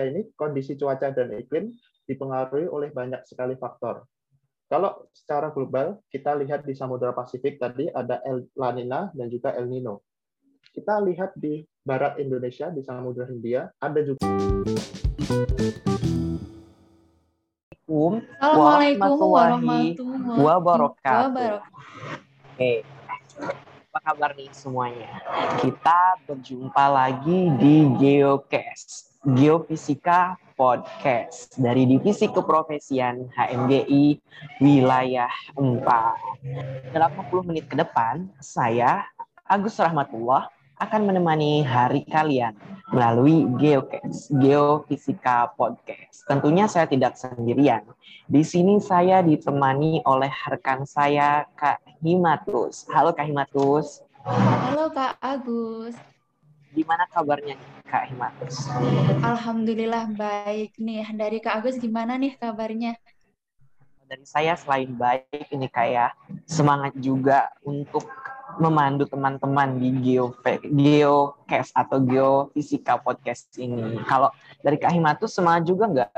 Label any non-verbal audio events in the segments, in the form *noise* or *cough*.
ini kondisi cuaca dan iklim dipengaruhi oleh banyak sekali faktor. Kalau secara global, kita lihat di Samudra Pasifik tadi ada El La Nina dan juga El Nino. Kita lihat di barat Indonesia, di Samudra Hindia, ada juga Assalamualaikum warahmatullahi wabarakatuh. Oke, apa kabar nih semuanya? Kita berjumpa lagi di GeoCast, Geofisika Podcast dari Divisi Keprofesian HMGI Wilayah 4. Dalam 60 menit ke depan, saya, Agus Rahmatullah, akan menemani hari kalian melalui GeoCast, Geofisika Podcast. Tentunya saya tidak sendirian. Di sini saya ditemani oleh rekan saya, Kak Himatus. Halo Kak Himatus. Halo Kak Agus. Gimana kabarnya Kak Himatus? Alhamdulillah baik nih. Dari Kak Agus gimana nih kabarnya? Dari saya selain baik ini kayak semangat juga untuk memandu teman-teman di Geo Geocast atau Geofisika Podcast ini. Kalau dari Kak Himatus semangat juga nggak?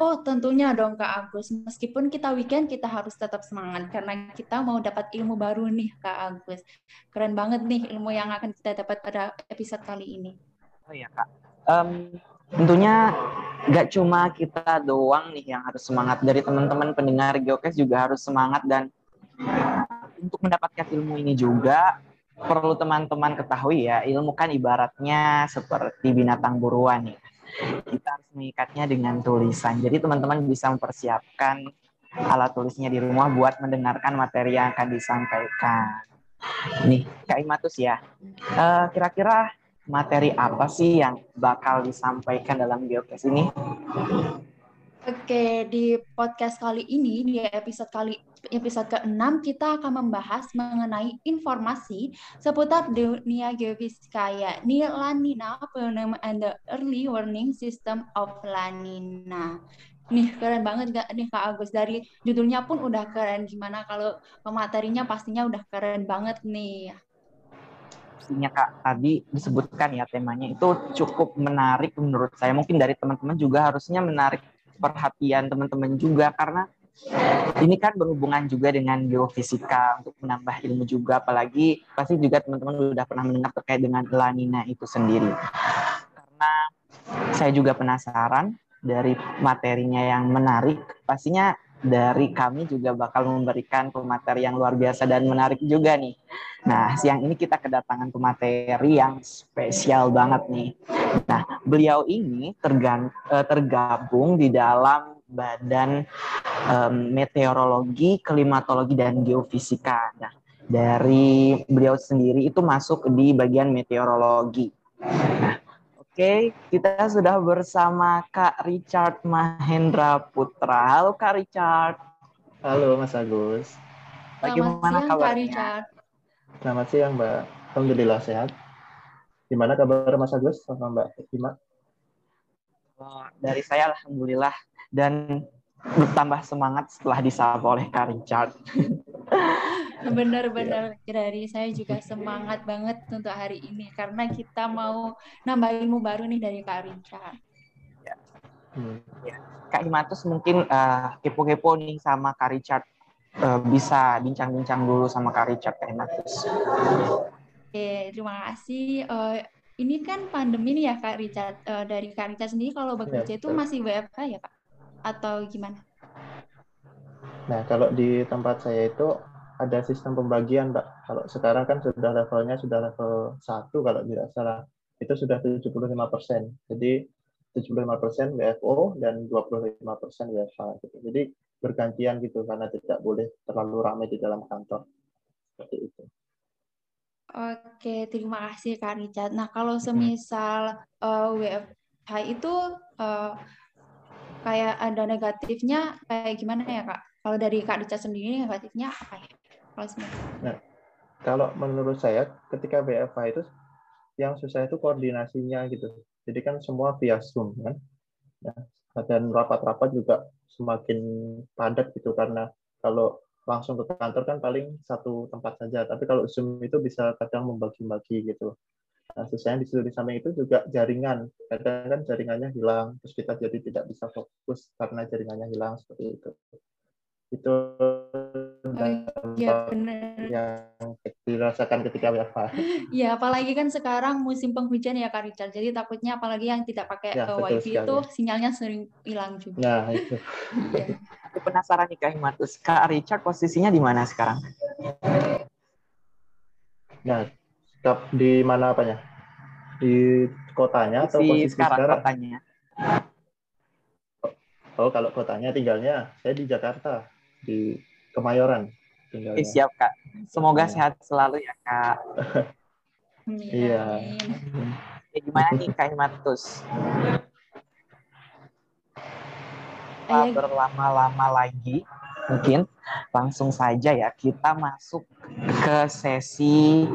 Oh tentunya dong Kak Agus. Meskipun kita weekend kita harus tetap semangat karena kita mau dapat ilmu baru nih Kak Agus. Keren banget nih ilmu yang akan kita dapat pada episode kali ini. Oh iya Kak. Um, tentunya nggak cuma kita doang nih yang harus semangat. Dari teman-teman pendengar Geocast juga harus semangat dan untuk mendapatkan ilmu ini juga perlu teman-teman ketahui ya, ilmu kan ibaratnya seperti binatang buruan ya. Kita harus mengikatnya dengan tulisan. Jadi teman-teman bisa mempersiapkan alat tulisnya di rumah buat mendengarkan materi yang akan disampaikan. Nih, Kak Imatus ya. Uh, kira-kira materi apa sih yang bakal disampaikan dalam geocast ini? Oke, di podcast kali ini, di episode kali episode ke-6, kita akan membahas mengenai informasi seputar dunia geofisika, yakni La Nina, Phenomenon and the Early Warning System of La Nina. Nih, keren banget gak nih Kak Agus? Dari judulnya pun udah keren. Gimana kalau materinya pastinya udah keren banget nih. Pastinya Kak, tadi disebutkan ya temanya itu cukup menarik menurut saya. Mungkin dari teman-teman juga harusnya menarik perhatian teman-teman juga karena ini kan berhubungan juga dengan geofisika untuk menambah ilmu juga apalagi pasti juga teman-teman sudah pernah mendengar terkait dengan lanina itu sendiri karena saya juga penasaran dari materinya yang menarik pastinya dari kami juga bakal memberikan pemateri yang luar biasa dan menarik juga nih. Nah, siang ini kita kedatangan pemateri yang spesial banget nih. Nah, beliau ini eh, tergabung di dalam Badan um, Meteorologi, Klimatologi, dan Geofisika. Nah, dari beliau sendiri itu masuk di bagian meteorologi. Nah, Oke, kita sudah bersama Kak Richard Mahendra Putra. Halo Kak Richard. Halo Mas Agus. Bagaimana Selamat siang, Kak Richard. Selamat siang Mbak. Alhamdulillah sehat. Gimana kabar Mas Agus sama Mbak Hima? Oh, dari saya Alhamdulillah dan bertambah semangat setelah disapa oleh Kak Richard. *laughs* Benar-benar dari saya juga semangat banget untuk hari ini karena kita mau nambah ilmu baru nih dari Kak Richard. Ya. Hmm. ya. Kak Himatus mungkin uh, kepo-kepo nih sama Kak Richard uh, bisa bincang-bincang dulu sama Kak Richard Kak Himatus. Oke, terima kasih. Uh, ini kan pandemi nih ya Kak Richard. Uh, dari Kak Richard sendiri kalau bekerja ya, itu masih WFH ya Kak? Atau gimana? Nah, kalau di tempat saya itu ada sistem pembagian, Mbak. Kalau sekarang kan sudah levelnya sudah level 1 kalau tidak salah. Itu sudah 75 persen. Jadi 75 persen WFO dan 25 persen WFH. Gitu. Jadi bergantian gitu karena tidak boleh terlalu ramai di dalam kantor. Seperti itu. Oke, terima kasih Kak Richard. Nah, kalau semisal uh, eh, WFH itu uh, kayak ada negatifnya kayak gimana ya Kak? Kalau dari Kak Richard sendiri negatifnya apa ya? Nah, kalau menurut saya ketika BFA itu yang susah itu koordinasinya gitu. Jadi kan semua via Zoom kan. Nah, dan rapat-rapat juga semakin padat gitu karena kalau langsung ke kantor kan paling satu tempat saja. Tapi kalau Zoom itu bisa kadang membagi-bagi gitu. Nah, sisanya di di samping itu juga jaringan. Kadang kan jaringannya hilang, terus kita jadi tidak bisa fokus karena jaringannya hilang seperti itu. Itu oh, ya, benar. yang dirasakan ketika WFH. *laughs* Ya, apalagi kan sekarang musim penghujan ya Kak Richard. Jadi takutnya apalagi yang tidak pakai ya, uh, wifi itu sinyalnya sering hilang juga. Nah, itu. ya. Aku penasaran nih Kak Himatus. Kak Richard posisinya di mana sekarang? Nah, di mana apanya? Di kotanya atau posisi sekarang, sekarang? kotanya? Oh, kalau kotanya tinggalnya saya di Jakarta, di Kemayoran. Tinggalnya. siap, Kak. Semoga ya. sehat selalu ya, Kak. *laughs* Iya. ya, gimana nih, Kak Imatus? berlama-lama lagi mungkin langsung saja ya kita masuk ke sesi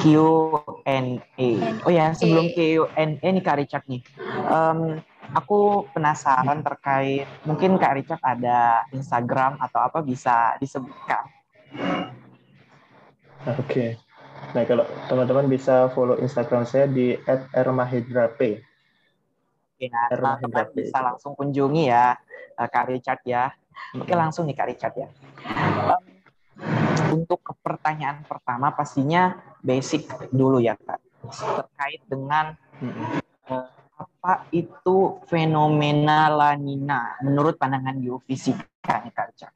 Q&A. Oh ya sebelum Q&A nih Kak Richard nih, um, aku penasaran terkait mungkin Kak Richard ada Instagram atau apa bisa disebutkan? Oke. Okay. Nah kalau teman-teman bisa follow Instagram saya di @rmahedrap. Oke, nah, teman-teman bisa langsung kunjungi ya Kak Richard ya Oke langsung nih Kak Richard ya. Um, untuk pertanyaan pertama pastinya basic dulu ya Kak. Terkait dengan uh, apa itu fenomena lanina menurut pandangan geofisika nih Kak Richard?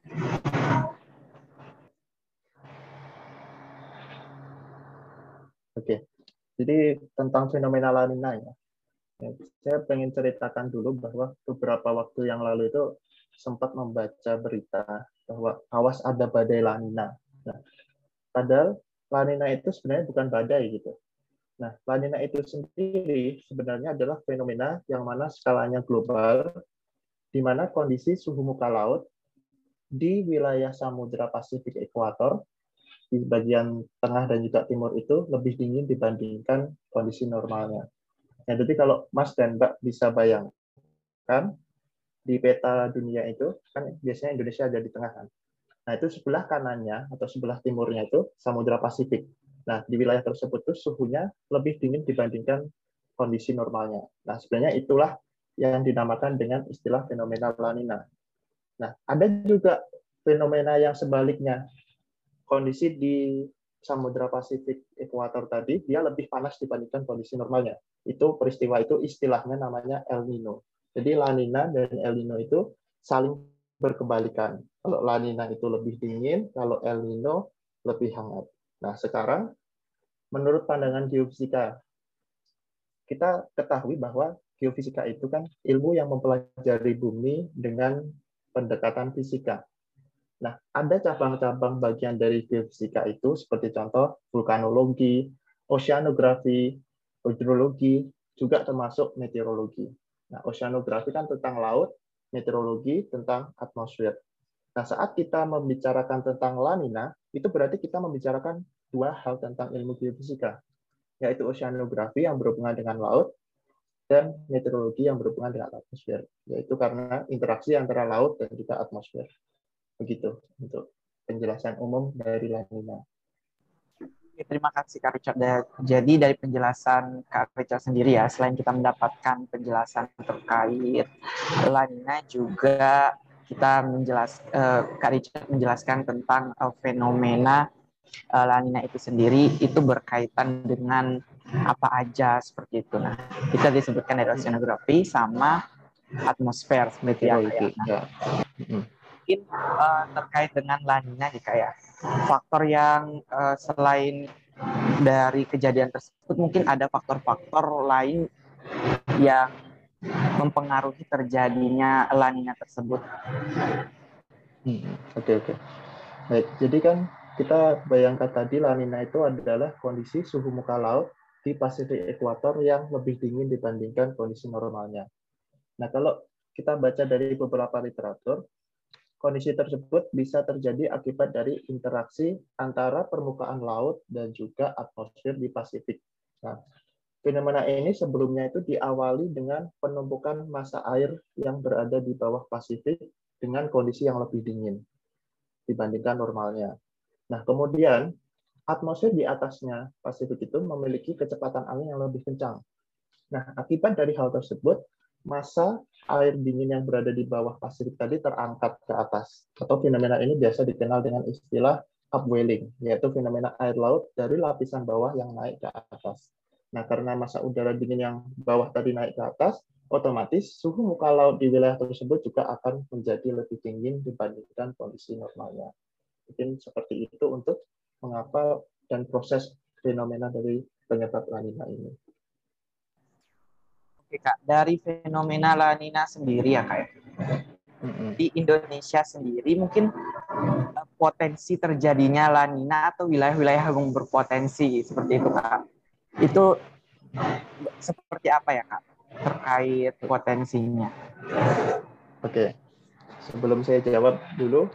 Oke, jadi tentang fenomena lanina ya. ya. Saya pengen ceritakan dulu bahwa beberapa waktu yang lalu itu sempat membaca berita bahwa awas ada badai lanina. Nah, padahal lanina itu sebenarnya bukan badai gitu. Nah, lanina itu sendiri sebenarnya adalah fenomena yang mana skalanya global, di mana kondisi suhu muka laut di wilayah Samudra Pasifik Ekuator di bagian tengah dan juga timur itu lebih dingin dibandingkan kondisi normalnya. Nah, jadi kalau Mas dan Mbak bisa bayangkan di peta dunia itu kan biasanya Indonesia ada di tengah kan. Nah, itu sebelah kanannya atau sebelah timurnya itu Samudra Pasifik. Nah, di wilayah tersebut tuh suhunya lebih dingin dibandingkan kondisi normalnya. Nah, sebenarnya itulah yang dinamakan dengan istilah fenomena La Nina. Nah, ada juga fenomena yang sebaliknya. Kondisi di Samudra Pasifik ekuator tadi dia lebih panas dibandingkan kondisi normalnya. Itu peristiwa itu istilahnya namanya El Nino. Jadi La Nina dan El Nino itu saling berkebalikan. Kalau La Nina itu lebih dingin, kalau El Nino lebih hangat. Nah, sekarang menurut pandangan geofisika, kita ketahui bahwa geofisika itu kan ilmu yang mempelajari bumi dengan pendekatan fisika. Nah, ada cabang-cabang bagian dari geofisika itu seperti contoh vulkanologi, oceanografi, hidrologi, juga termasuk meteorologi. Nah, oceanografi kan tentang laut, meteorologi tentang atmosfer. Nah, saat kita membicarakan tentang lanina, itu berarti kita membicarakan dua hal tentang ilmu geofisika, yaitu oceanografi yang berhubungan dengan laut dan meteorologi yang berhubungan dengan atmosfer, yaitu karena interaksi antara laut dan juga atmosfer. Begitu untuk penjelasan umum dari lanina. Terima kasih Kak Richard. Jadi dari penjelasan Kak Richard sendiri ya, selain kita mendapatkan penjelasan terkait lanina juga kita menjelas uh, Kak Richard menjelaskan tentang uh, fenomena uh, lanina itu sendiri itu berkaitan dengan apa aja seperti itu. Nah, kita disebutkan dari oceanografi sama atmosfer seperti ya. Nah, mungkin uh, terkait dengan lanina nih kayak faktor yang uh, selain dari kejadian tersebut mungkin ada faktor-faktor lain yang mempengaruhi terjadinya lanina tersebut. Hmm, oke oke. Baik, jadi kan kita bayangkan tadi lanina itu adalah kondisi suhu muka laut di Pasifik Ekuator yang lebih dingin dibandingkan kondisi normalnya. Nah, kalau kita baca dari beberapa literatur, Kondisi tersebut bisa terjadi akibat dari interaksi antara permukaan laut dan juga atmosfer di Pasifik. Nah, fenomena ini sebelumnya itu diawali dengan penumpukan massa air yang berada di bawah Pasifik dengan kondisi yang lebih dingin dibandingkan normalnya. Nah, kemudian atmosfer di atasnya Pasifik itu memiliki kecepatan angin yang lebih kencang. Nah, akibat dari hal tersebut, masa air dingin yang berada di bawah Pasifik tadi terangkat ke atas. Atau fenomena ini biasa dikenal dengan istilah upwelling, yaitu fenomena air laut dari lapisan bawah yang naik ke atas. Nah, karena masa udara dingin yang bawah tadi naik ke atas, otomatis suhu muka laut di wilayah tersebut juga akan menjadi lebih tinggi dibandingkan kondisi normalnya. Mungkin seperti itu untuk mengapa dan proses fenomena dari penyebab lanina ini. Oke kak, dari fenomena lanina sendiri ya kak, ya? di Indonesia sendiri mungkin eh, potensi terjadinya lanina atau wilayah-wilayah yang berpotensi seperti itu kak, itu seperti apa ya kak terkait potensinya? Oke, sebelum saya jawab dulu,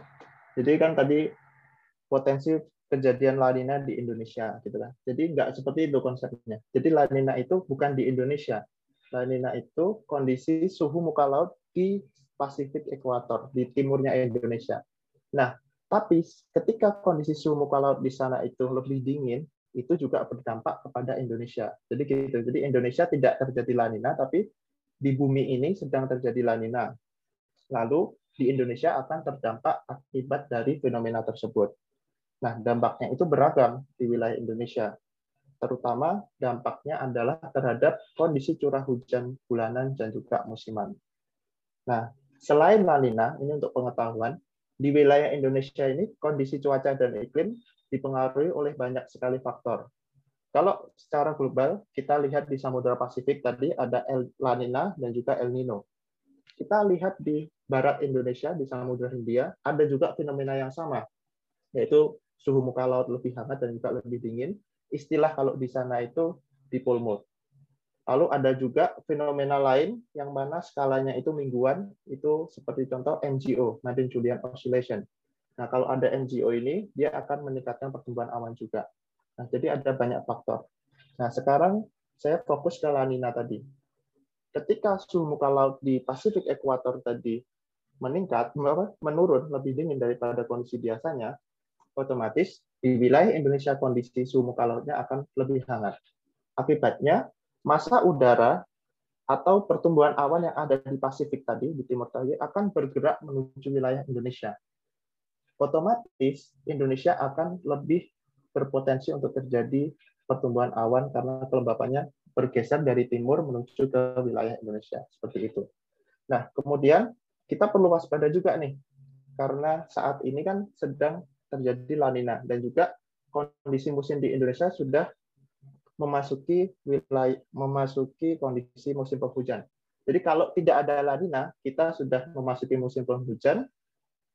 jadi kan tadi potensi kejadian lanina di Indonesia gitu kan. Jadi nggak seperti itu konsepnya. Jadi lanina itu bukan di Indonesia. Lanina itu kondisi suhu muka laut di Pasifik ekuator di timurnya Indonesia. Nah, tapi ketika kondisi suhu muka laut di sana itu lebih dingin, itu juga berdampak kepada Indonesia. Jadi gitu. Jadi Indonesia tidak terjadi lanina, tapi di bumi ini sedang terjadi lanina. Lalu di Indonesia akan terdampak akibat dari fenomena tersebut. Nah, dampaknya itu beragam di wilayah Indonesia. Terutama dampaknya adalah terhadap kondisi curah hujan bulanan dan juga musiman. Nah, selain La Nina, ini untuk pengetahuan, di wilayah Indonesia ini kondisi cuaca dan iklim dipengaruhi oleh banyak sekali faktor. Kalau secara global, kita lihat di Samudra Pasifik tadi ada El La Nina dan juga El Nino. Kita lihat di barat Indonesia, di Samudra Hindia, ada juga fenomena yang sama, yaitu suhu muka laut lebih hangat dan juga lebih dingin. Istilah kalau di sana itu dipole mode. Lalu ada juga fenomena lain yang mana skalanya itu mingguan, itu seperti contoh NGO, Madden Julian Oscillation. Nah, kalau ada NGO ini, dia akan meningkatkan pertumbuhan awan juga. Nah, jadi ada banyak faktor. Nah, sekarang saya fokus ke lanina tadi. Ketika suhu muka laut di Pasifik Ekuator tadi meningkat, menurun lebih dingin daripada kondisi biasanya, otomatis di wilayah Indonesia kondisi suhu muka lautnya akan lebih hangat. Akibatnya, masa udara atau pertumbuhan awan yang ada di Pasifik tadi, di Timur tadi, akan bergerak menuju wilayah Indonesia. Otomatis, Indonesia akan lebih berpotensi untuk terjadi pertumbuhan awan karena kelembapannya bergeser dari timur menuju ke wilayah Indonesia. Seperti itu. Nah, kemudian kita perlu waspada juga nih, karena saat ini kan sedang terjadi lanina dan juga kondisi musim di Indonesia sudah memasuki wilayah memasuki kondisi musim penghujan. Jadi kalau tidak ada lanina, kita sudah memasuki musim penghujan,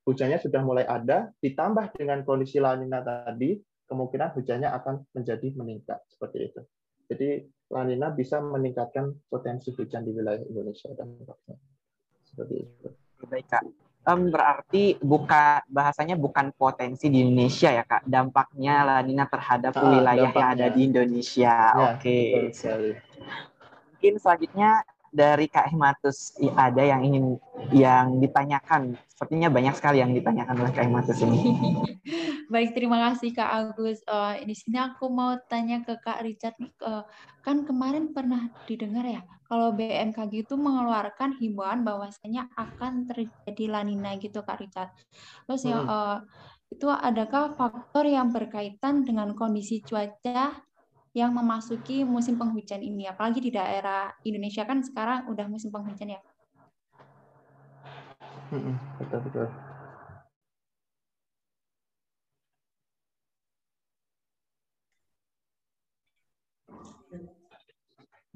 hujannya sudah mulai ada, ditambah dengan kondisi lanina tadi, kemungkinan hujannya akan menjadi meningkat seperti itu. Jadi lanina bisa meningkatkan potensi hujan di wilayah Indonesia dan seperti itu. Baik kak um, berarti bukan bahasanya bukan potensi di Indonesia ya kak dampaknya lanina terhadap ah, wilayah dampaknya. yang ada di Indonesia ya, oke okay. mungkin selanjutnya dari Kak Himatus ada yang ingin yang ditanyakan sepertinya banyak sekali yang ditanyakan oleh Kak Himatus ini *laughs* Baik, terima kasih Kak Agus. Uh, di sini aku mau tanya ke Kak Richard. Uh, kan kemarin pernah didengar ya, kalau BMKG itu mengeluarkan himbauan bahwasanya akan terjadi lanina gitu Kak Richard. Terus ya, hmm. uh, itu adakah faktor yang berkaitan dengan kondisi cuaca yang memasuki musim penghujan ini? Apalagi di daerah Indonesia kan sekarang udah musim penghujan ya. Betul betul.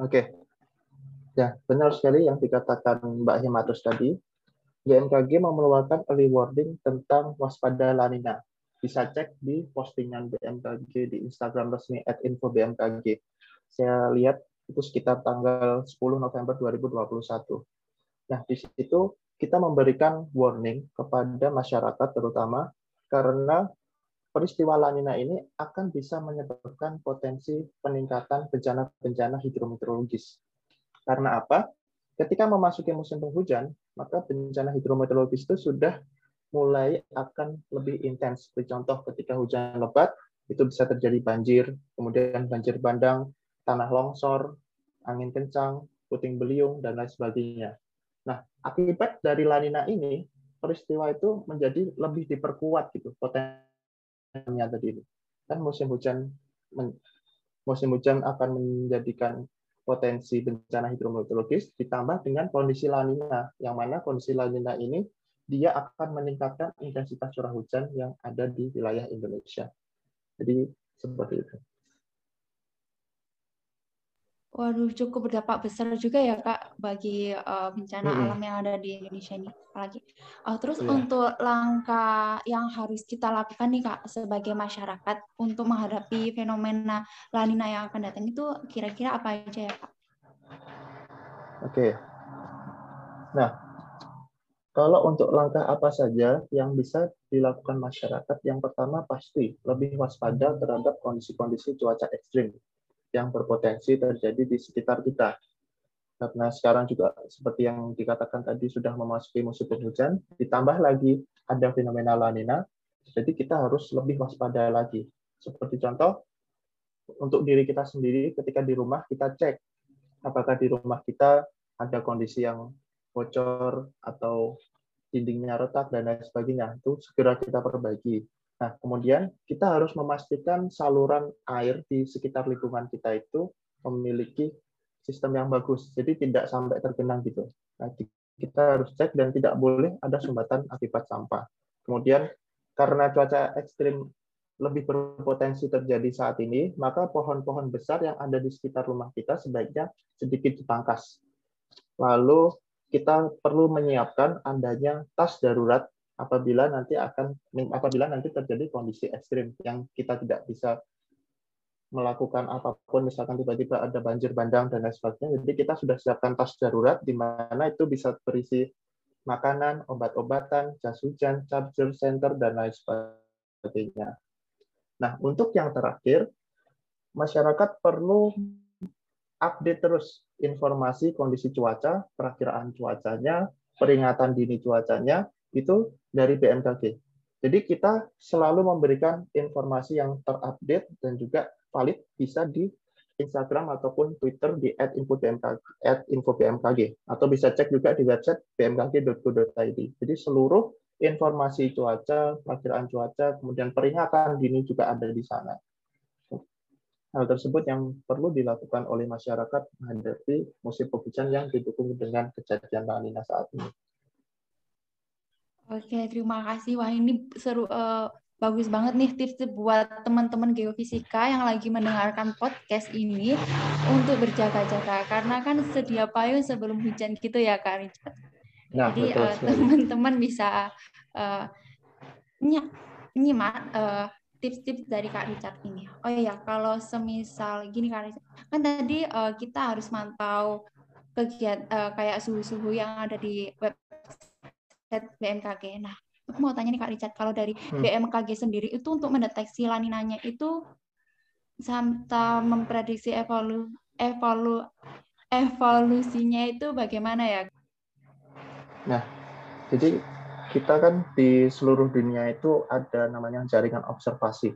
Oke. Ya, benar sekali yang dikatakan Mbak Himatus tadi. BMKG mengeluarkan early warning tentang waspada lanina. Bisa cek di postingan BMKG di Instagram resmi @info_bmkg. Saya lihat itu sekitar tanggal 10 November 2021. Nah, di situ kita memberikan warning kepada masyarakat terutama karena peristiwa lanina ini akan bisa menyebabkan potensi peningkatan bencana-bencana hidrometeorologis. Karena apa? Ketika memasuki musim penghujan, maka bencana hidrometeorologis itu sudah mulai akan lebih intens. Contoh ketika hujan lebat, itu bisa terjadi banjir, kemudian banjir bandang, tanah longsor, angin kencang, puting beliung, dan lain sebagainya. Nah, akibat dari lanina ini, peristiwa itu menjadi lebih diperkuat gitu potensinya tadi itu. Kan musim hujan musim hujan akan menjadikan potensi bencana hidrometeorologis ditambah dengan kondisi lanina yang mana kondisi lanina ini dia akan meningkatkan intensitas curah hujan yang ada di wilayah Indonesia. Jadi seperti itu. Waduh, cukup berdampak besar juga ya Kak bagi uh, bencana mm -hmm. alam yang ada di Indonesia ini. Apalagi. Uh, terus yeah. untuk langkah yang harus kita lakukan nih Kak sebagai masyarakat untuk menghadapi fenomena lanina yang akan datang itu kira-kira apa aja ya Kak? Oke. Okay. Nah, kalau untuk langkah apa saja yang bisa dilakukan masyarakat, yang pertama pasti lebih waspada terhadap kondisi-kondisi cuaca ekstrim yang berpotensi terjadi di sekitar kita. Karena sekarang juga seperti yang dikatakan tadi sudah memasuki musim penghujan, ditambah lagi ada fenomena lanina, jadi kita harus lebih waspada lagi. Seperti contoh, untuk diri kita sendiri ketika di rumah kita cek apakah di rumah kita ada kondisi yang bocor atau dindingnya retak dan lain sebagainya. Itu segera kita perbaiki. Nah, kemudian kita harus memastikan saluran air di sekitar lingkungan kita itu memiliki sistem yang bagus. Jadi tidak sampai tergenang gitu. Nah, kita harus cek dan tidak boleh ada sumbatan akibat sampah. Kemudian karena cuaca ekstrim lebih berpotensi terjadi saat ini, maka pohon-pohon besar yang ada di sekitar rumah kita sebaiknya sedikit dipangkas. Lalu kita perlu menyiapkan adanya tas darurat apabila nanti akan apabila nanti terjadi kondisi ekstrim yang kita tidak bisa melakukan apa pun misalkan tiba-tiba ada banjir bandang dan lain sebagainya. Jadi kita sudah siapkan tas darurat di mana itu bisa berisi makanan obat-obatan jas hujan charger center dan lain sebagainya. Nah untuk yang terakhir masyarakat perlu update terus informasi kondisi cuaca perakiraan cuacanya peringatan dini cuacanya itu dari BMKG. Jadi kita selalu memberikan informasi yang terupdate dan juga valid bisa di Instagram ataupun Twitter di @infobmkg atau bisa cek juga di website bmkg.go.id. Jadi seluruh informasi cuaca, perakiraan cuaca, kemudian peringatan dini juga ada di sana. Hal tersebut yang perlu dilakukan oleh masyarakat menghadapi musim penghujan yang didukung dengan kejadian La Nina saat ini. Oke, terima kasih. Wah, ini seru uh, bagus banget nih tips buat teman-teman geofisika yang lagi mendengarkan podcast ini untuk berjaga-jaga karena kan sedia payung sebelum hujan gitu ya Kak Richard. Nah, Jadi uh, teman-teman bisa uh, nyimak uh, tips-tips dari Kak Richard ini. Oh iya, kalau semisal gini Kak Richard, kan tadi uh, kita harus mantau kegiatan uh, kayak suhu-suhu yang ada di web BMKG. Nah, aku mau tanya nih Kak Richard, kalau dari hmm. BMKG sendiri itu untuk mendeteksi laninanya itu serta memprediksi evolu, evolu, evolusinya itu bagaimana ya? Nah, jadi kita kan di seluruh dunia itu ada namanya jaringan observasi.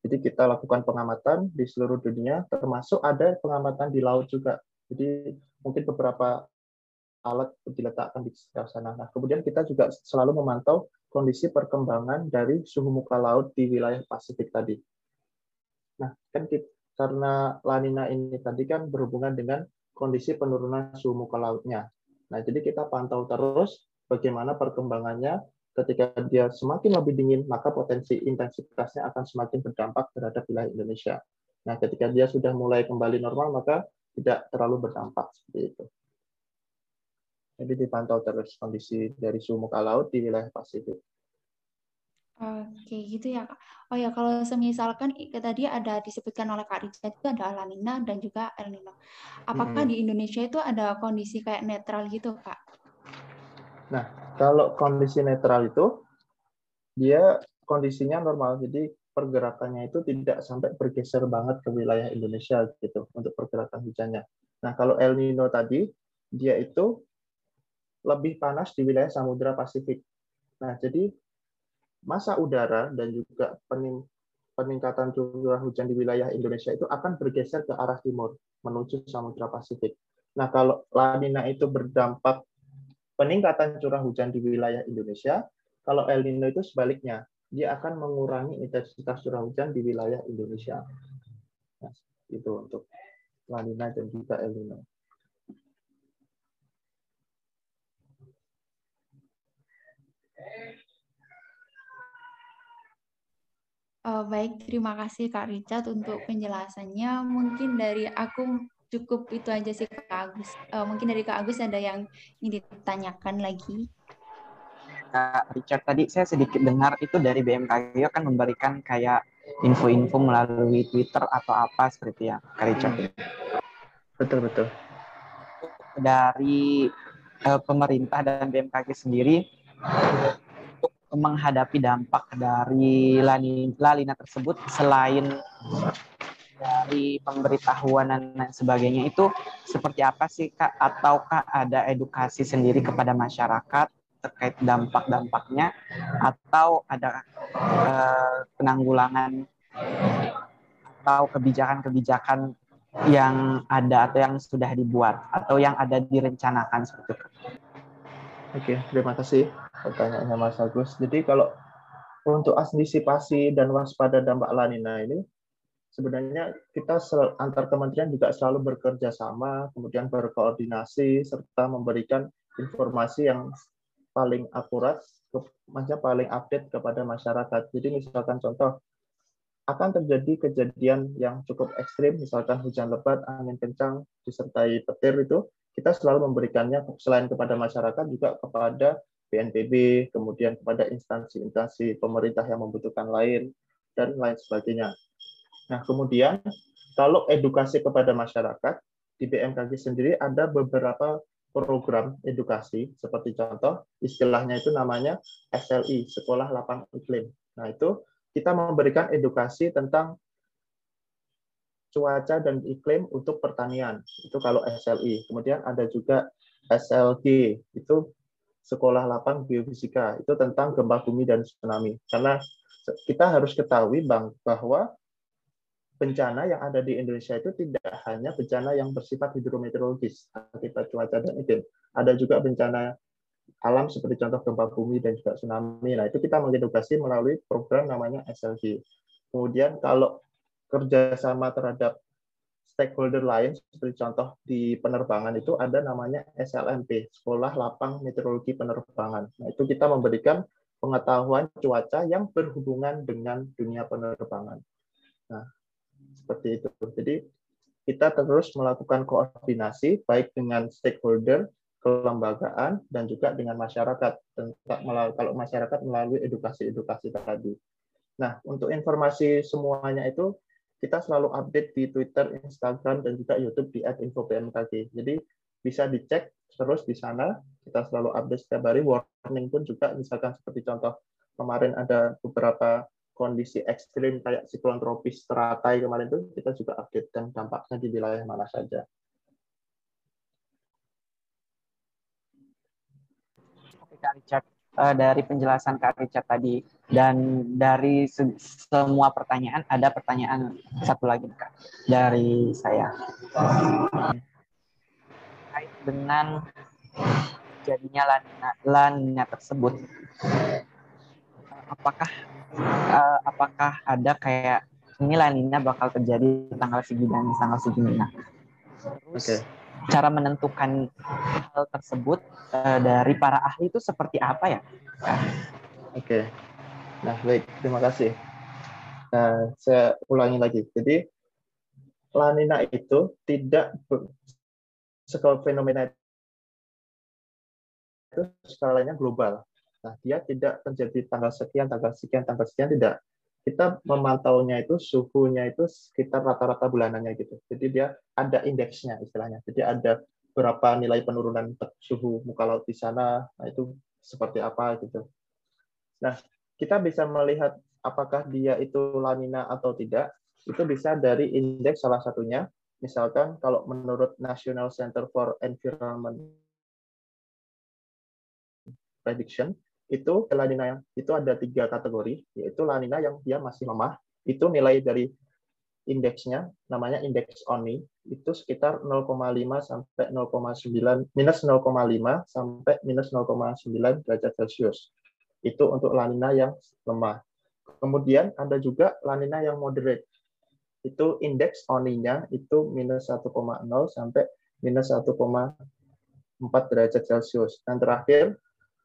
Jadi kita lakukan pengamatan di seluruh dunia, termasuk ada pengamatan di laut juga. Jadi mungkin beberapa alat diletakkan di sekitar sana. Nah, kemudian kita juga selalu memantau kondisi perkembangan dari suhu muka laut di wilayah Pasifik tadi. Nah, kan kita, karena lanina ini tadi kan berhubungan dengan kondisi penurunan suhu muka lautnya. Nah, jadi kita pantau terus bagaimana perkembangannya ketika dia semakin lebih dingin, maka potensi intensitasnya akan semakin berdampak terhadap wilayah Indonesia. Nah, ketika dia sudah mulai kembali normal, maka tidak terlalu berdampak seperti itu. Jadi dipantau terus kondisi dari suhu muka laut di wilayah Pasifik. Oke, gitu ya Kak. Oh ya, kalau semisalkan tadi ada disebutkan oleh Kak Richard itu ada La Nina dan juga El Nino. Apakah hmm. di Indonesia itu ada kondisi kayak netral gitu, Kak? Nah, kalau kondisi netral itu dia kondisinya normal. Jadi pergerakannya itu tidak sampai bergeser banget ke wilayah Indonesia gitu untuk pergerakan hujannya. Nah, kalau El Nino tadi dia itu lebih panas di wilayah Samudra Pasifik. Nah, jadi masa udara dan juga peningkatan curah hujan di wilayah Indonesia itu akan bergeser ke arah timur menuju Samudra Pasifik. Nah, kalau La Nina itu berdampak peningkatan curah hujan di wilayah Indonesia, kalau El Nino itu sebaliknya, dia akan mengurangi intensitas curah hujan di wilayah Indonesia. Nah, itu untuk La Nina dan juga El Nino. Uh, baik, terima kasih Kak Richard untuk penjelasannya. Mungkin dari aku cukup itu aja sih Kak Agus. Uh, mungkin dari Kak Agus ada yang ingin ditanyakan lagi. Kak Richard tadi saya sedikit dengar itu dari BMKG kan memberikan kayak info-info melalui Twitter atau apa seperti ya Kak Richard. Betul betul. Dari uh, pemerintah dan BMKG sendiri menghadapi dampak dari lanina tersebut selain dari pemberitahuan dan lain sebagainya itu seperti apa sih kak ataukah ada edukasi sendiri kepada masyarakat terkait dampak-dampaknya atau ada eh, penanggulangan atau kebijakan-kebijakan yang ada atau yang sudah dibuat atau yang ada direncanakan seperti itu. Oke, terima kasih pertanyaannya Mas Agus. Jadi kalau untuk antisipasi dan waspada dampak lanina ini sebenarnya kita antar kementerian juga selalu bekerja sama, kemudian berkoordinasi serta memberikan informasi yang paling akurat, maksudnya paling update kepada masyarakat. Jadi misalkan contoh akan terjadi kejadian yang cukup ekstrim, misalkan hujan lebat, angin kencang, disertai petir itu, kita selalu memberikannya selain kepada masyarakat juga kepada BNPB, kemudian kepada instansi-instansi pemerintah yang membutuhkan lain, dan lain sebagainya. Nah, kemudian kalau edukasi kepada masyarakat, di BMKG sendiri ada beberapa program edukasi, seperti contoh, istilahnya itu namanya SLI, Sekolah Lapang Iklim. Nah, itu kita memberikan edukasi tentang cuaca dan iklim untuk pertanian. Itu kalau SLI. Kemudian ada juga SLG, itu Sekolah Lapang Geofisika. Itu tentang gempa bumi dan tsunami. Karena kita harus ketahui bang bahwa bencana yang ada di Indonesia itu tidak hanya bencana yang bersifat hidrometeorologis akibat cuaca dan iklim. Ada juga bencana alam seperti contoh gempa bumi dan juga tsunami. Nah, itu kita mengedukasi melalui program namanya SLG. Kemudian kalau kerjasama terhadap stakeholder lain seperti contoh di penerbangan itu ada namanya SLMP Sekolah Lapang Meteorologi Penerbangan. Nah itu kita memberikan pengetahuan cuaca yang berhubungan dengan dunia penerbangan. Nah seperti itu. Jadi kita terus melakukan koordinasi baik dengan stakeholder, kelembagaan dan juga dengan masyarakat. Kalau masyarakat melalui edukasi-edukasi tadi. Nah untuk informasi semuanya itu kita selalu update di Twitter, Instagram, dan juga YouTube di @infobmkg. Jadi bisa dicek terus di sana. Kita selalu update setiap hari. Warning pun juga, misalkan seperti contoh kemarin ada beberapa kondisi ekstrim kayak siklon tropis teratai kemarin itu kita juga update dan dampaknya di wilayah mana saja. Oke Kak Richard, uh, dari penjelasan Kak Richard tadi dan dari se semua pertanyaan ada pertanyaan satu lagi Kak dari saya. Terkait dengan jadinya lanina, lanina tersebut apakah uh, apakah ada kayak ini lanina bakal terjadi tanggal segini dan tanggal segini nah terus okay cara menentukan hal tersebut uh, dari para ahli itu seperti apa ya? Oke, nah baik, terima kasih. Nah, saya ulangi lagi. Jadi lanina itu tidak skala fenomena itu skalanya global. Nah, dia tidak terjadi tanggal sekian, tanggal sekian, tanggal sekian tidak kita memantaunya itu suhunya itu sekitar rata-rata bulanannya gitu. Jadi dia ada indeksnya istilahnya. Jadi ada berapa nilai penurunan suhu muka laut di sana, nah itu seperti apa gitu. Nah, kita bisa melihat apakah dia itu lanina atau tidak, itu bisa dari indeks salah satunya. Misalkan kalau menurut National Center for Environment Prediction, itu lanina yang itu ada tiga kategori, yaitu lanina yang dia masih lemah, itu nilai dari indeksnya namanya indeks ONI itu sekitar 0,5 sampai 0,9 minus 0,5 sampai minus 0,9 derajat Celcius. Itu untuk lanina yang lemah. Kemudian ada juga lanina yang moderate. Itu indeks ONI-nya itu minus 1,0 sampai minus 1,4 derajat Celcius. Dan terakhir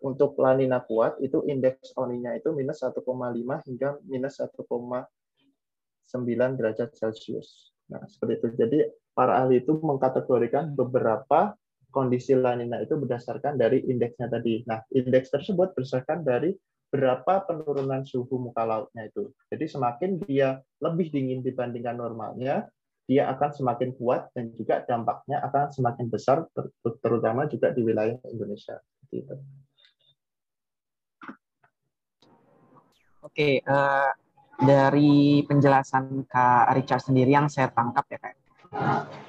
untuk lanina kuat itu indeks ONI-nya itu minus 1,5 hingga minus 1,9 derajat Celcius. Nah, seperti itu. Jadi para ahli itu mengkategorikan beberapa kondisi lanina itu berdasarkan dari indeksnya tadi. Nah, indeks tersebut berdasarkan dari berapa penurunan suhu muka lautnya itu. Jadi semakin dia lebih dingin dibandingkan normalnya, dia akan semakin kuat dan juga dampaknya akan semakin besar, terutama juga di wilayah Indonesia. Gitu. Oke, uh, dari penjelasan Kak Richard sendiri yang saya tangkap ya Kak,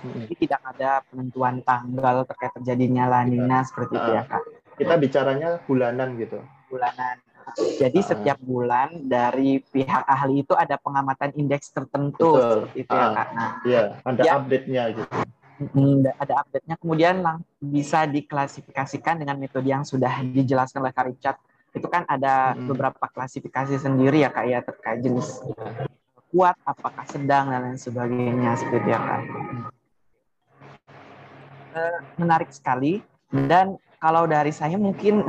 ini tidak ada penentuan tanggal terkait terjadinya lanina seperti itu ya kak. Kita bicaranya bulanan gitu. Bulanan. Jadi setiap bulan dari pihak ahli itu ada pengamatan indeks tertentu Betul. seperti itu ya kak. Nah, iya, ada ya, update-nya gitu. Ada update-nya, kemudian bisa diklasifikasikan dengan metode yang sudah dijelaskan oleh Kak Richard. Itu kan ada hmm. beberapa klasifikasi sendiri ya kak ya terkait jenis kuat, apakah sedang dan lain sebagainya seperti itu ya kan. Menarik sekali dan kalau dari saya mungkin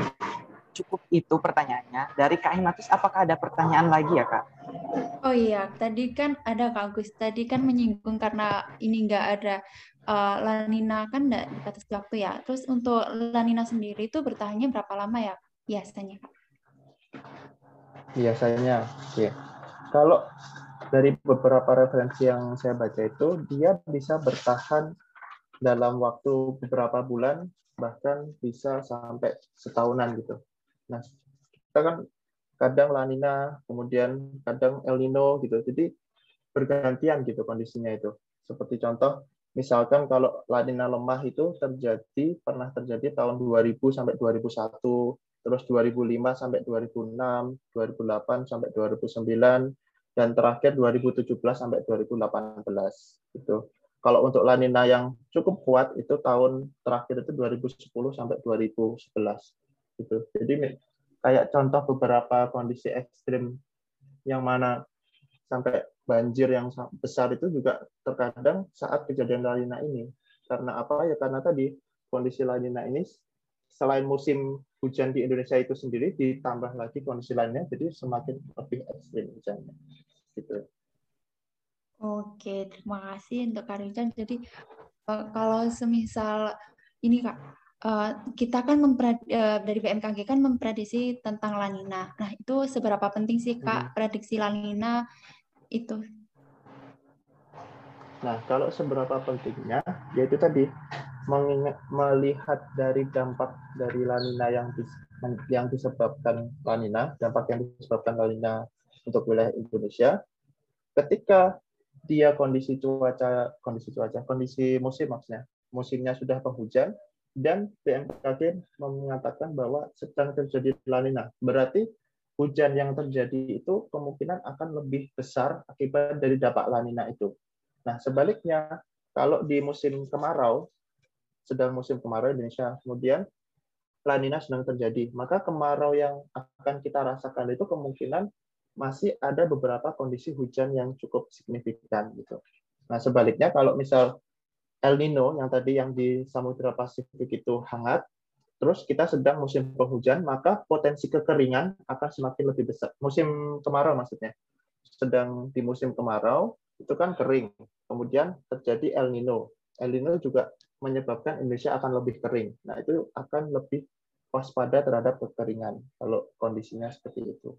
*laughs* cukup itu pertanyaannya. Dari Kak Imatus, apakah ada pertanyaan lagi ya Kak? Oh iya, tadi kan ada Kak Agus, tadi kan menyinggung karena ini nggak ada uh, lanina kan nggak batas waktu ya. Terus untuk lanina sendiri itu bertahannya berapa lama ya biasanya Kak? Biasanya, ya. Kalau dari beberapa referensi yang saya baca itu, dia bisa bertahan dalam waktu beberapa bulan, bahkan bisa sampai setahunan gitu. Nah, kita kan kadang La Nina, kemudian kadang El Nino gitu. Jadi bergantian gitu kondisinya itu. Seperti contoh, misalkan kalau La Nina lemah itu terjadi pernah terjadi tahun 2000 sampai 2001, terus 2005 sampai 2006, 2008 sampai 2009, dan terakhir 2017 sampai 2018 itu. Kalau untuk lanina yang cukup kuat itu tahun terakhir itu 2010 sampai 2011 gitu. Jadi kayak contoh beberapa kondisi ekstrim yang mana sampai banjir yang besar itu juga terkadang saat kejadian lanina ini. Karena apa ya? Karena tadi kondisi lanina ini selain musim hujan di Indonesia itu sendiri ditambah lagi kondisi lainnya jadi semakin lebih ekstrim hujannya gitu. Oke, terima kasih untuk Kak Rincan. Jadi uh, kalau semisal ini Kak, uh, kita kan uh, dari BMKG kan memprediksi tentang lanina. Nah, itu seberapa penting sih Kak hmm. prediksi lanina itu? Nah, kalau seberapa pentingnya, yaitu tadi mengingat, melihat dari dampak dari lanina yang yang disebabkan lanina, dampak yang disebabkan lanina untuk wilayah Indonesia, ketika dia kondisi cuaca, kondisi cuaca, kondisi musim maksudnya, musimnya sudah penghujan, dan BMKG mengatakan bahwa sedang terjadi lanina. Berarti hujan yang terjadi itu kemungkinan akan lebih besar akibat dari dampak lanina itu. Nah, sebaliknya, kalau di musim kemarau, sedang musim kemarau Indonesia, kemudian lanina sedang terjadi, maka kemarau yang akan kita rasakan itu kemungkinan masih ada beberapa kondisi hujan yang cukup signifikan gitu. Nah, sebaliknya kalau misal El Nino yang tadi yang di Samudra Pasifik itu hangat, terus kita sedang musim penghujan, maka potensi kekeringan akan semakin lebih besar. Musim kemarau maksudnya. Sedang di musim kemarau itu kan kering. Kemudian terjadi El Nino. El Nino juga menyebabkan Indonesia akan lebih kering. Nah, itu akan lebih waspada terhadap kekeringan kalau kondisinya seperti itu.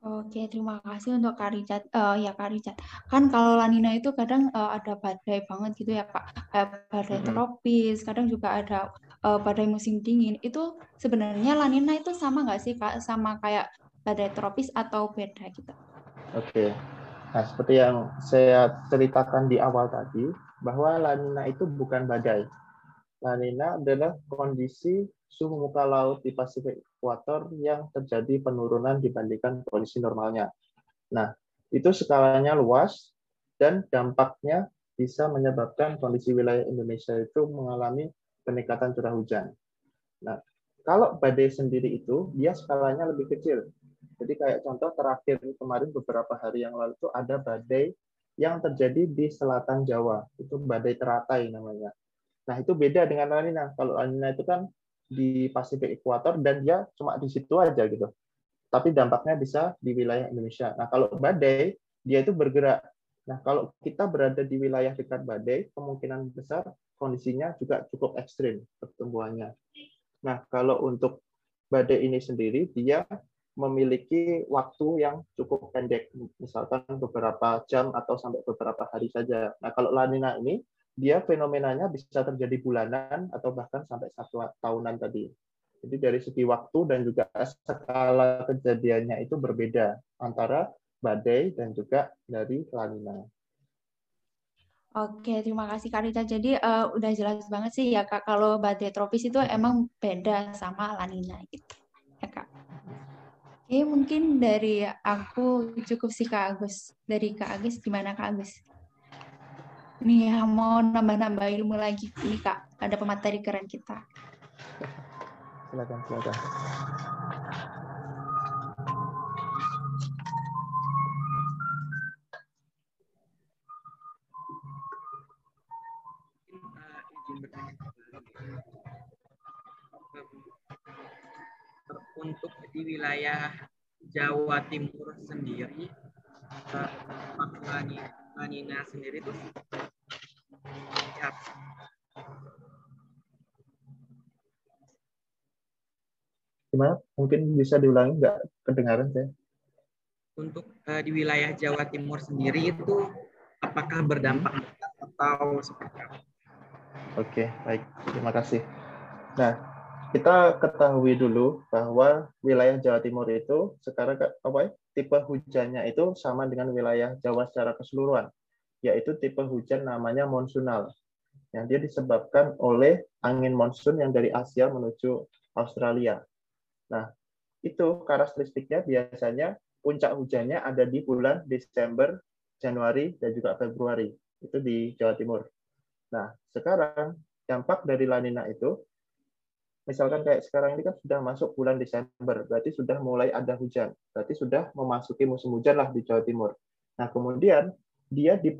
Oke, terima kasih untuk Kak Richard. Uh, ya Kak Richard, kan kalau lanina itu kadang uh, ada badai banget gitu ya Kak, kayak badai tropis, kadang juga ada uh, badai musim dingin. Itu sebenarnya lanina itu sama nggak sih Kak, sama kayak badai tropis atau beda gitu? Oke, nah seperti yang saya ceritakan di awal tadi, bahwa lanina itu bukan badai. La Nina adalah kondisi suhu muka laut di Pasifik Ekuator yang terjadi penurunan dibandingkan kondisi normalnya. Nah, itu skalanya luas dan dampaknya bisa menyebabkan kondisi wilayah Indonesia itu mengalami peningkatan curah hujan. Nah, kalau badai sendiri itu dia skalanya lebih kecil. Jadi kayak contoh terakhir kemarin beberapa hari yang lalu itu ada badai yang terjadi di selatan Jawa. Itu badai teratai namanya. Nah, itu beda dengan La. Kalau La itu kan di Pasifik Ekuator dan dia cuma di situ aja gitu. Tapi dampaknya bisa di wilayah Indonesia. Nah, kalau badai, dia itu bergerak. Nah, kalau kita berada di wilayah dekat badai, kemungkinan besar kondisinya juga cukup ekstrim pertumbuhannya. Nah, kalau untuk badai ini sendiri, dia memiliki waktu yang cukup pendek, misalkan beberapa jam atau sampai beberapa hari saja. Nah, kalau La Nina ini dia fenomenanya bisa terjadi bulanan atau bahkan sampai satu tahunan tadi. Jadi dari segi waktu dan juga skala kejadiannya itu berbeda antara badai dan juga dari lanina. Oke, terima kasih Kak Rita. Jadi uh, udah jelas banget sih ya Kak kalau badai tropis itu emang beda sama lanina gitu. Ya Kak. Oke, mungkin dari aku cukup sih Kak Agus. Dari Kak Agus gimana Kak Agus? Nih ya, mau nambah-nambah ilmu lagi nih Kak. Ada pemateri keren kita. Silakan, silakan. Untuk di wilayah Jawa Timur sendiri, uh, Manina sendiri itu ya. Gimana? Mungkin bisa diulangi nggak kedengaran saya? Untuk uh, di wilayah Jawa Timur sendiri itu apakah berdampak atau seperti apa? Oke, baik. Terima kasih. Nah, kita ketahui dulu bahwa wilayah Jawa Timur itu sekarang apa ya? tipe hujannya itu sama dengan wilayah Jawa secara keseluruhan, yaitu tipe hujan namanya monsunal. Yang dia disebabkan oleh angin monsun yang dari Asia menuju Australia. Nah, itu karakteristiknya biasanya puncak hujannya ada di bulan Desember, Januari, dan juga Februari. Itu di Jawa Timur. Nah, sekarang dampak dari lanina itu misalkan kayak sekarang ini kan sudah masuk bulan Desember, berarti sudah mulai ada hujan, berarti sudah memasuki musim hujan lah di Jawa Timur. Nah kemudian dia di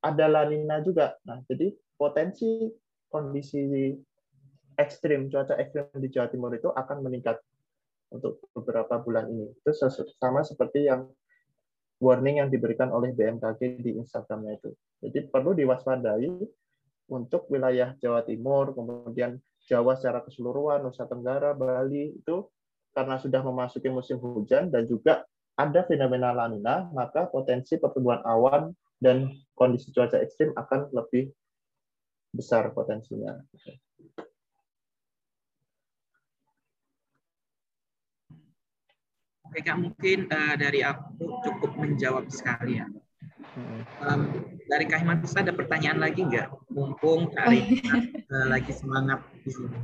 ada lanina juga. Nah jadi potensi kondisi ekstrim cuaca ekstrim di Jawa Timur itu akan meningkat untuk beberapa bulan ini. Itu sama seperti yang warning yang diberikan oleh BMKG di Instagramnya itu. Jadi perlu diwaspadai untuk wilayah Jawa Timur, kemudian Jawa secara keseluruhan, Nusa Tenggara, Bali itu karena sudah memasuki musim hujan dan juga ada fenomena lanina, maka potensi pertumbuhan awan dan kondisi cuaca ekstrim akan lebih besar potensinya. Oke kak, mungkin uh, dari aku cukup menjawab sekali ya. Um, dari Kak Himantus ada pertanyaan lagi nggak? Mumpung Kak Rita uh, lagi semangat di sini.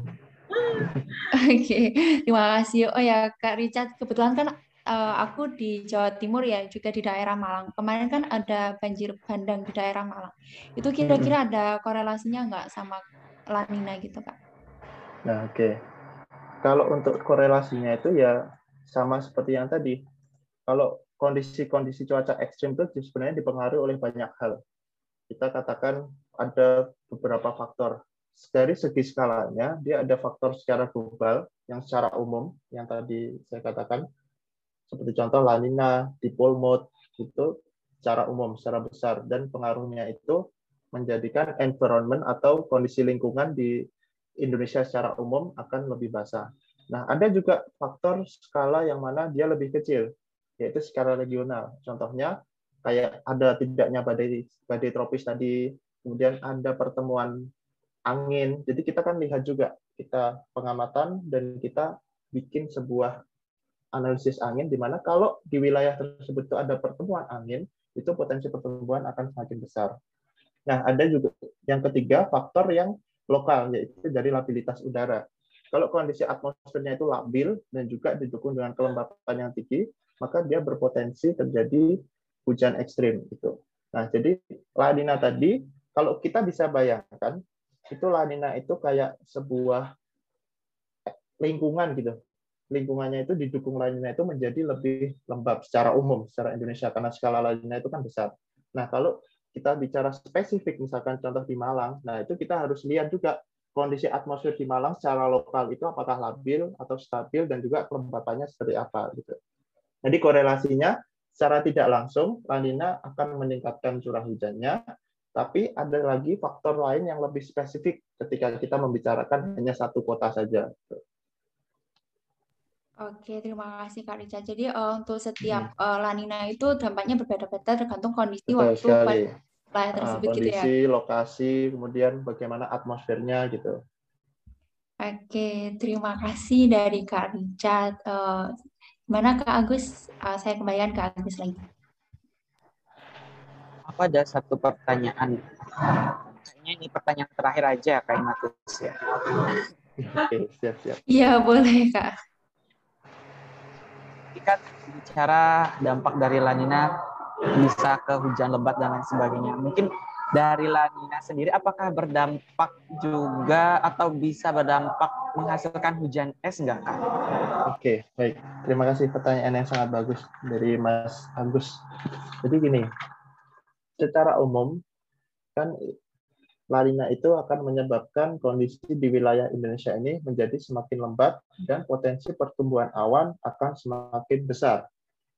Oke, okay. terima kasih. Oh ya Kak Richard, kebetulan kan uh, aku di Jawa Timur ya, juga di daerah Malang. Kemarin kan ada banjir bandang di daerah Malang. Itu kira-kira ada korelasinya nggak sama lanina gitu Kak? Nah oke. Okay. Kalau untuk korelasinya itu ya sama seperti yang tadi. Kalau kondisi-kondisi cuaca ekstrim itu sebenarnya dipengaruhi oleh banyak hal. Kita katakan ada beberapa faktor. Dari segi skalanya, dia ada faktor secara global yang secara umum, yang tadi saya katakan, seperti contoh La Nina, dipole mode, itu secara umum, secara besar, dan pengaruhnya itu menjadikan environment atau kondisi lingkungan di Indonesia secara umum akan lebih basah. Nah, ada juga faktor skala yang mana dia lebih kecil, yaitu secara regional. Contohnya kayak ada tidaknya badai badai tropis tadi, kemudian ada pertemuan angin. Jadi kita kan lihat juga kita pengamatan dan kita bikin sebuah analisis angin di mana kalau di wilayah tersebut itu ada pertemuan angin, itu potensi pertumbuhan akan semakin besar. Nah, ada juga yang ketiga faktor yang lokal yaitu dari labilitas udara. Kalau kondisi atmosfernya itu labil dan juga didukung dengan kelembapan yang tinggi, maka dia berpotensi terjadi hujan ekstrim itu. Nah, jadi La Nina tadi kalau kita bisa bayangkan itu La Nina itu kayak sebuah lingkungan gitu. Lingkungannya itu didukung La Nina itu menjadi lebih lembab secara umum secara Indonesia karena skala La Nina itu kan besar. Nah, kalau kita bicara spesifik misalkan contoh di Malang, nah itu kita harus lihat juga kondisi atmosfer di Malang secara lokal itu apakah labil atau stabil dan juga kelembapannya seperti apa gitu. Jadi korelasinya secara tidak langsung La Nina akan meningkatkan curah hujannya, tapi ada lagi faktor lain yang lebih spesifik ketika kita membicarakan hanya satu kota saja. Oke, terima kasih Kak Rica. Jadi uh, untuk setiap uh, lanina itu dampaknya berbeda-beda tergantung kondisi Betul waktu sekali. wilayah ah, tersebut uh, kondisi, gitu ya. lokasi, kemudian bagaimana atmosfernya gitu. Oke, terima kasih dari Kak Richard. Uh, gimana Kak Agus? Uh, saya kembalikan ke Agus lagi. Apa ada satu pertanyaan? Kayaknya ini pertanyaan terakhir aja Kak Imatus ya. Oke, siap-siap. Iya, boleh Kak kan bicara dampak dari lanina bisa ke hujan lebat dan lain sebagainya. Mungkin dari lanina sendiri apakah berdampak juga atau bisa berdampak menghasilkan hujan es enggak kak? Oke, baik. Terima kasih pertanyaan yang sangat bagus dari Mas Agus. Jadi gini, secara umum kan lanina itu akan menyebabkan kondisi di wilayah Indonesia ini menjadi semakin lembat dan potensi pertumbuhan awan akan semakin besar.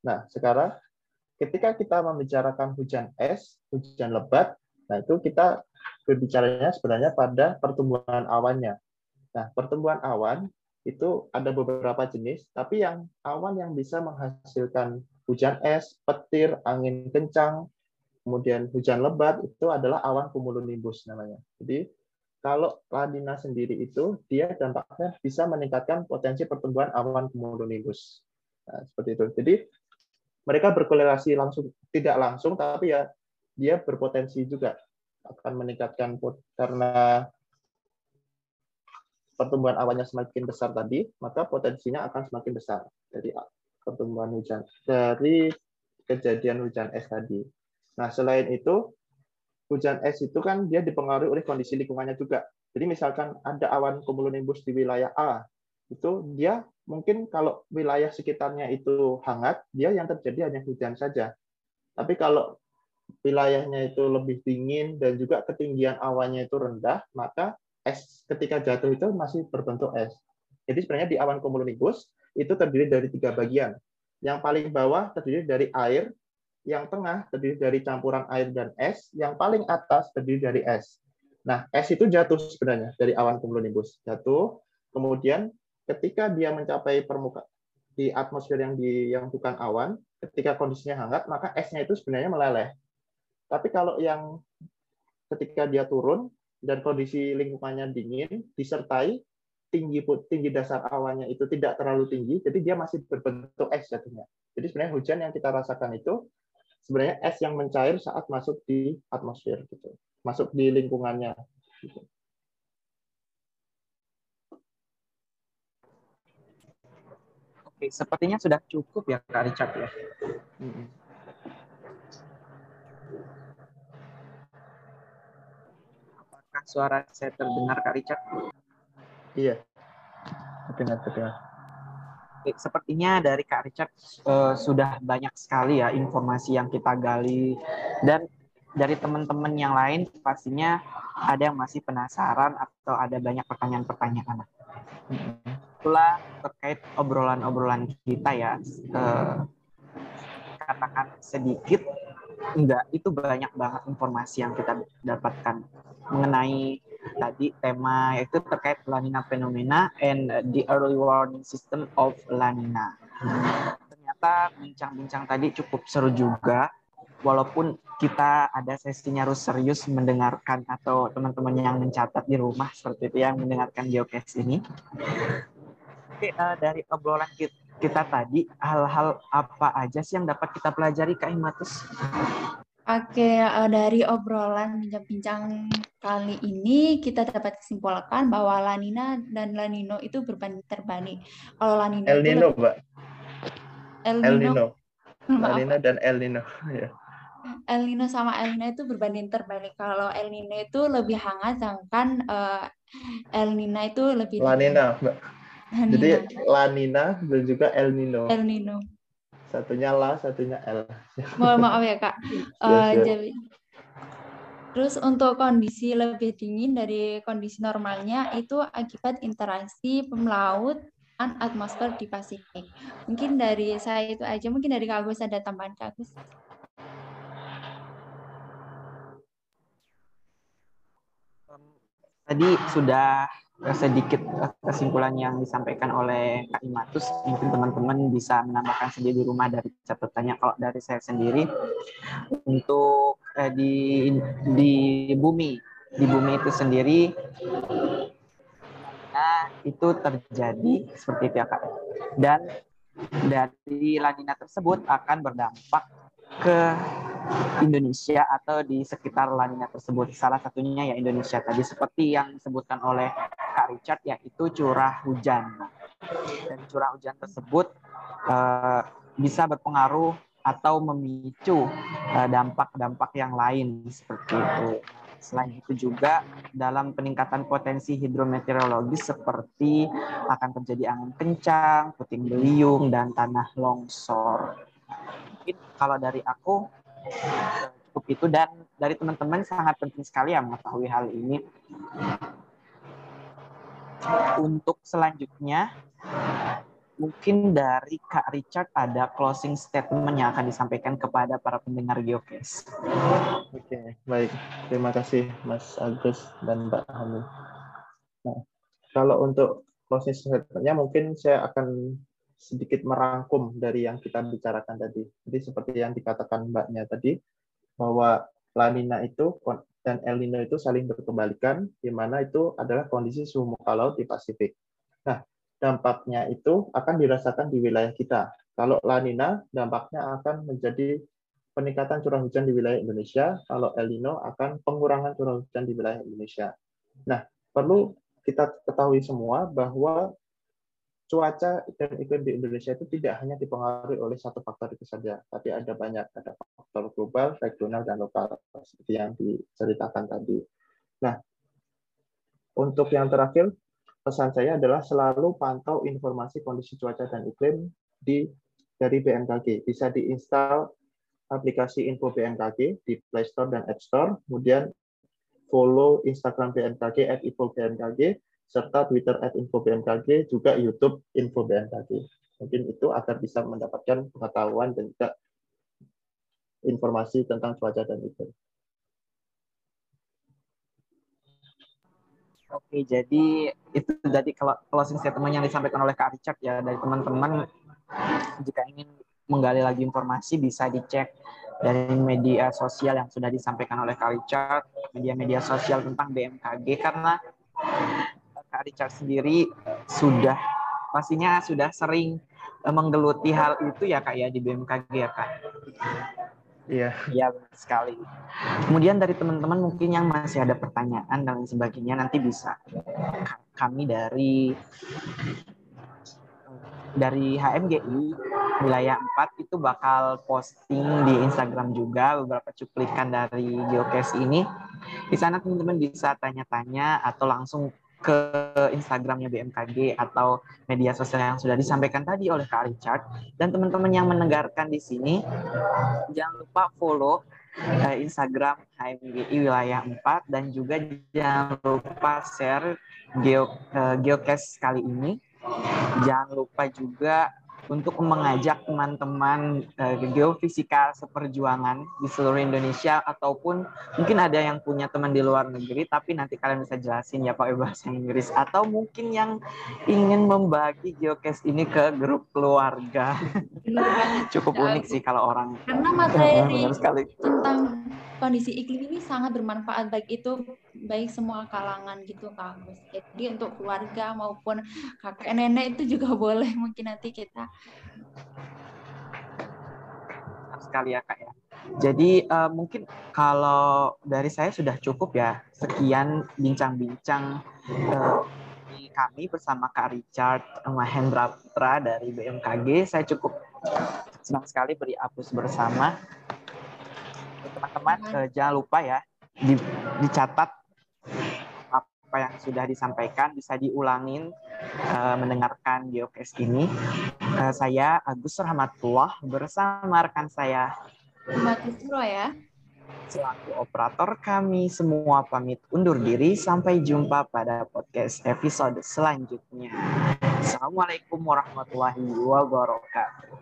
Nah, sekarang ketika kita membicarakan hujan es, hujan lebat, nah itu kita berbicaranya sebenarnya pada pertumbuhan awannya. Nah, pertumbuhan awan itu ada beberapa jenis, tapi yang awan yang bisa menghasilkan hujan es, petir, angin kencang, kemudian hujan lebat itu adalah awan cumulonimbus namanya. Jadi kalau lanina sendiri itu dia dampaknya bisa meningkatkan potensi pertumbuhan awan cumulonimbus. Nah, seperti itu. Jadi mereka berkorelasi langsung tidak langsung tapi ya dia berpotensi juga akan meningkatkan karena pertumbuhan awannya semakin besar tadi, maka potensinya akan semakin besar dari pertumbuhan hujan dari kejadian hujan es tadi. Nah, selain itu, hujan es itu kan dia dipengaruhi oleh kondisi lingkungannya juga. Jadi misalkan ada awan cumulonimbus di wilayah A, itu dia mungkin kalau wilayah sekitarnya itu hangat, dia yang terjadi hanya hujan saja. Tapi kalau wilayahnya itu lebih dingin dan juga ketinggian awannya itu rendah, maka es ketika jatuh itu masih berbentuk es. Jadi sebenarnya di awan cumulonimbus itu terdiri dari tiga bagian. Yang paling bawah terdiri dari air, yang tengah terdiri dari campuran air dan es, yang paling atas terdiri dari es. Nah, es itu jatuh sebenarnya dari awan cumulonimbus. Jatuh, kemudian ketika dia mencapai permukaan di atmosfer yang di yang bukan awan, ketika kondisinya hangat, maka esnya itu sebenarnya meleleh. Tapi kalau yang ketika dia turun dan kondisi lingkungannya dingin, disertai tinggi tinggi dasar awannya itu tidak terlalu tinggi, jadi dia masih berbentuk es jatuhnya. Jadi sebenarnya hujan yang kita rasakan itu sebenarnya es yang mencair saat masuk di atmosfer gitu masuk di lingkungannya gitu. Oke, sepertinya sudah cukup ya Kak Richard ya. Apakah suara saya terdengar Kak Richard? Iya, terdengar, terdengar sepertinya dari Kak Richard uh, sudah banyak sekali ya informasi yang kita gali dan dari teman-teman yang lain pastinya ada yang masih penasaran atau ada banyak pertanyaan-pertanyaan. Itulah terkait obrolan-obrolan kita ya, uh, katakan sedikit, enggak, itu banyak banget informasi yang kita dapatkan mengenai tadi tema yaitu terkait La Nina fenomena and the early warning system of La Nina. Ternyata bincang-bincang tadi cukup seru juga walaupun kita ada sesinya harus serius mendengarkan atau teman-teman yang mencatat di rumah seperti itu yang mendengarkan geocast ini. Oke, uh, dari obrolan kita, kita tadi, hal-hal apa aja sih yang dapat kita pelajari, Kak Imatus? Oke, uh, dari obrolan bincang-bincang kali ini kita dapat kesimpulkan bahwa La Nina dan La Nino itu berbanding terbalik. Kalau La Nina El itu Nino, lebih- Mbak. El El Nino, Nino. *laughs* La maaf, Nina dan El Nino. *laughs* Ya. El Nino sama El Nino itu berbanding terbalik. Kalau El Nino itu lebih hangat, sedangkan uh, El Nina itu lebih La dingin. Nina, Mbak. La Jadi La Nina dan juga El Nino. El Nino. Satunya La, satunya El. Mohon maaf ya Kak. Siap. *laughs* jadi, terus untuk kondisi lebih dingin dari kondisi normalnya itu akibat interaksi pemlaut dan atmosfer di Pasifik. Mungkin dari saya itu aja. Mungkin dari Kak Agus ada tambahan Kak Agus. Tadi sudah sedikit kesimpulan yang disampaikan oleh Kak Imatus. Mungkin teman-teman bisa menambahkan sendiri di rumah dari catatannya. Kalau dari saya sendiri, untuk eh, di di bumi, di bumi itu sendiri, nah itu terjadi seperti itu ya Kak. Dan dari lanina tersebut akan berdampak ke Indonesia atau di sekitar lanina tersebut. Salah satunya ya Indonesia tadi seperti yang disebutkan oleh Kak Richard yaitu curah hujan. Dan curah hujan tersebut eh, bisa berpengaruh atau memicu eh, dampak-dampak yang lain seperti itu. Selain itu juga dalam peningkatan potensi hidrometeorologis seperti akan terjadi angin kencang, puting beliung, dan tanah longsor. Kalau dari aku cukup itu dan dari teman-teman sangat penting sekali ya mengetahui hal ini. Untuk selanjutnya mungkin dari Kak Richard ada closing statement yang akan disampaikan kepada para pendengar Geocast. Oke, baik. Terima kasih Mas Agus dan Mbak Hani. Nah, kalau untuk closing statement-nya mungkin saya akan sedikit merangkum dari yang kita bicarakan tadi. Jadi seperti yang dikatakan Mbaknya tadi, bahwa La Nina itu dan El Nino itu saling berkebalikan, di mana itu adalah kondisi suhu muka laut di Pasifik. Nah, dampaknya itu akan dirasakan di wilayah kita. Kalau La Nina, dampaknya akan menjadi peningkatan curah hujan di wilayah Indonesia, kalau El Nino akan pengurangan curah hujan di wilayah Indonesia. Nah, perlu kita ketahui semua bahwa cuaca dan iklim di Indonesia itu tidak hanya dipengaruhi oleh satu faktor itu saja, tapi ada banyak, ada faktor global, regional, dan lokal, seperti yang diceritakan tadi. Nah, untuk yang terakhir, pesan saya adalah selalu pantau informasi kondisi cuaca dan iklim di dari BMKG. Bisa diinstal aplikasi info BMKG di Play Store dan App Store, kemudian follow Instagram BMKG at info BMKG, serta Twitter at info BMKG, juga YouTube info BMKG. Mungkin itu agar bisa mendapatkan pengetahuan dan juga informasi tentang cuaca dan iklim. Oke, jadi itu tadi closing statement yang disampaikan oleh Kak Richard ya dari teman-teman jika ingin menggali lagi informasi bisa dicek dari media sosial yang sudah disampaikan oleh Kak Richard, media-media sosial tentang BMKG karena Richard sendiri sudah pastinya sudah sering menggeluti hal itu ya Kak ya di BMKG ya Kak. Iya. Iya sekali. Kemudian dari teman-teman mungkin yang masih ada pertanyaan dan lain sebagainya nanti bisa kami dari dari HMGI wilayah 4 itu bakal posting di Instagram juga beberapa cuplikan dari Geocast ini. Di sana teman-teman bisa tanya-tanya atau langsung ke Instagramnya BMKG atau media sosial yang sudah disampaikan tadi oleh Kak Richard. Dan teman-teman yang mendengarkan di sini, jangan lupa follow uh, Instagram HMGI Wilayah 4 dan juga jangan lupa share uh, Geocast kali ini. Jangan lupa juga untuk mengajak teman-teman uh, geofisika seperjuangan di seluruh Indonesia ataupun mungkin ada yang punya teman di luar negeri tapi nanti kalian bisa jelasin ya Pak bahasa Inggris. Atau mungkin yang ingin membagi geocast ini ke grup keluarga. *laughs* Cukup unik sih kalau orang. Karena materi *laughs* sekali. tentang kondisi iklim ini sangat bermanfaat baik itu baik semua kalangan gitu Kak Agus. Jadi untuk keluarga maupun kakek nenek itu juga *laughs* boleh mungkin nanti kita sekali ya kak ya. Jadi uh, mungkin kalau dari saya sudah cukup ya. Sekian bincang-bincang uh, kami bersama Kak Richard Mahendra Putra dari BMKG. Saya cukup senang sekali beri apus bersama. Teman-teman uh, jangan lupa ya di, dicatat apa yang sudah disampaikan bisa diulangin uh, mendengarkan geocast ini. Uh, saya Agus Rahmatullah bersama rekan saya Mbak ya. Selaku operator kami semua pamit undur diri. Sampai jumpa pada podcast episode selanjutnya. Assalamualaikum warahmatullahi wabarakatuh.